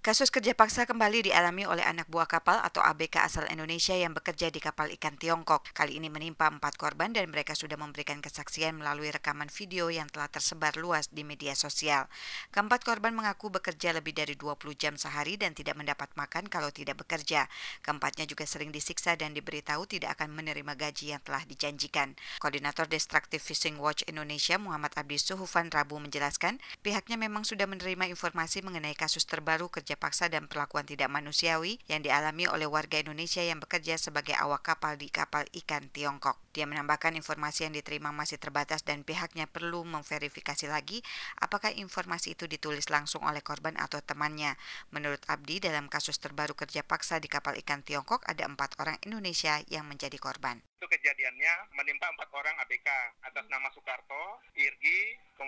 Kasus kerja paksa kembali dialami oleh anak buah kapal atau ABK asal Indonesia yang bekerja di kapal ikan Tiongkok. Kali ini menimpa empat korban dan mereka sudah memberikan kesaksian melalui rekaman video yang telah tersebar luas di media sosial. Keempat korban mengaku bekerja lebih dari 20 jam sehari dan tidak mendapat makan kalau tidak bekerja. Keempatnya juga sering disiksa dan diberitahu tidak akan menerima gaji yang telah dijanjikan. Koordinator Destructive Fishing Watch Indonesia Muhammad Abdi Suhufan Rabu menjelaskan, pihaknya memang sudah menerima informasi mengenai kasus terbaru kerja kerja paksa dan perlakuan tidak manusiawi yang dialami oleh warga Indonesia yang bekerja sebagai awak kapal di kapal ikan Tiongkok. Dia menambahkan informasi yang diterima masih terbatas dan pihaknya perlu memverifikasi lagi apakah informasi itu ditulis langsung oleh korban atau temannya. Menurut Abdi, dalam kasus terbaru kerja paksa di kapal ikan Tiongkok ada empat orang Indonesia yang menjadi korban. Itu kejadiannya menimpa empat orang ABK atas nama Soekarto, Irgi,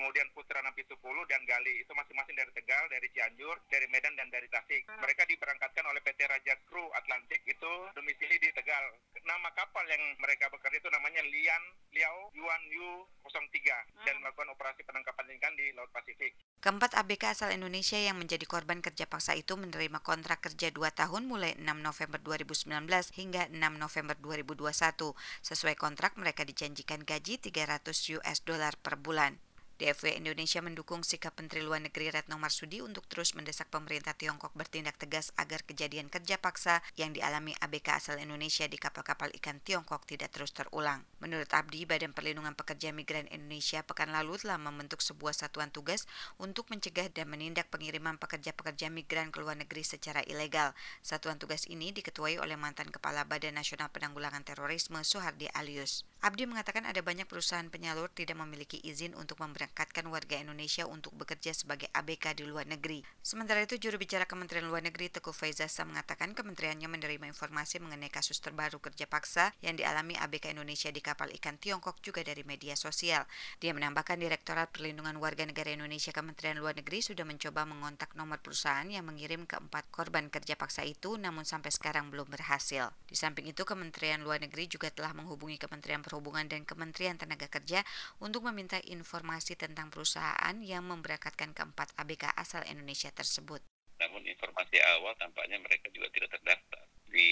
kemudian Putra Nampitupulu dan Gali. Itu masing-masing dari Tegal, dari Cianjur, dari Medan dan dari Tasik. Mereka diberangkatkan oleh PT Raja Kru Atlantik itu domisili di Tegal. Nama kapal yang mereka bekerja itu namanya Lian Liao Yuan Yu 03 dan melakukan operasi penangkapan ikan di Laut Pasifik. Keempat ABK asal Indonesia yang menjadi korban kerja paksa itu menerima kontrak kerja 2 tahun mulai 6 November 2019 hingga 6 November 2021. Sesuai kontrak mereka dijanjikan gaji 300 US dollar per bulan. DFW Indonesia mendukung sikap Menteri Luar Negeri Retno Marsudi untuk terus mendesak pemerintah Tiongkok bertindak tegas agar kejadian kerja paksa yang dialami ABK asal Indonesia di kapal-kapal ikan Tiongkok tidak terus terulang. Menurut Abdi, Badan Perlindungan Pekerja Migran Indonesia pekan lalu telah membentuk sebuah satuan tugas untuk mencegah dan menindak pengiriman pekerja-pekerja migran ke luar negeri secara ilegal. Satuan tugas ini diketuai oleh mantan Kepala Badan Nasional Penanggulangan Terorisme Soehardi Alius. Abdi mengatakan ada banyak perusahaan penyalur tidak memiliki izin untuk memberangkatkan memberangkatkan warga Indonesia untuk bekerja sebagai ABK di luar negeri. Sementara itu, juru bicara Kementerian Luar Negeri Teguh Faizasa mengatakan kementeriannya menerima informasi mengenai kasus terbaru kerja paksa yang dialami ABK Indonesia di kapal ikan Tiongkok juga dari media sosial. Dia menambahkan Direktorat Perlindungan Warga Negara Indonesia Kementerian Luar Negeri sudah mencoba mengontak nomor perusahaan yang mengirim keempat korban kerja paksa itu namun sampai sekarang belum berhasil. Di samping itu, Kementerian Luar Negeri juga telah menghubungi Kementerian Perhubungan dan Kementerian Tenaga Kerja untuk meminta informasi tentang perusahaan yang memberangkatkan keempat ABK asal Indonesia tersebut. Namun informasi awal tampaknya mereka juga tidak terdaftar di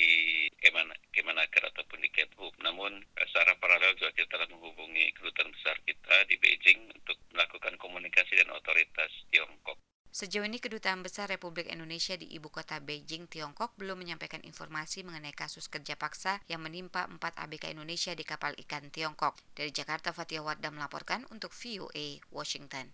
Kemenaker ataupun di Kethub. Namun secara paralel juga kita telah menghubungi kedutaan besar kita di Beijing untuk melakukan komunikasi dengan otoritas. Sejauh ini Kedutaan Besar Republik Indonesia di ibu kota Beijing, Tiongkok belum menyampaikan informasi mengenai kasus kerja paksa yang menimpa empat ABK Indonesia di kapal ikan Tiongkok. Dari Jakarta, Fatia Wardah melaporkan untuk VOA Washington.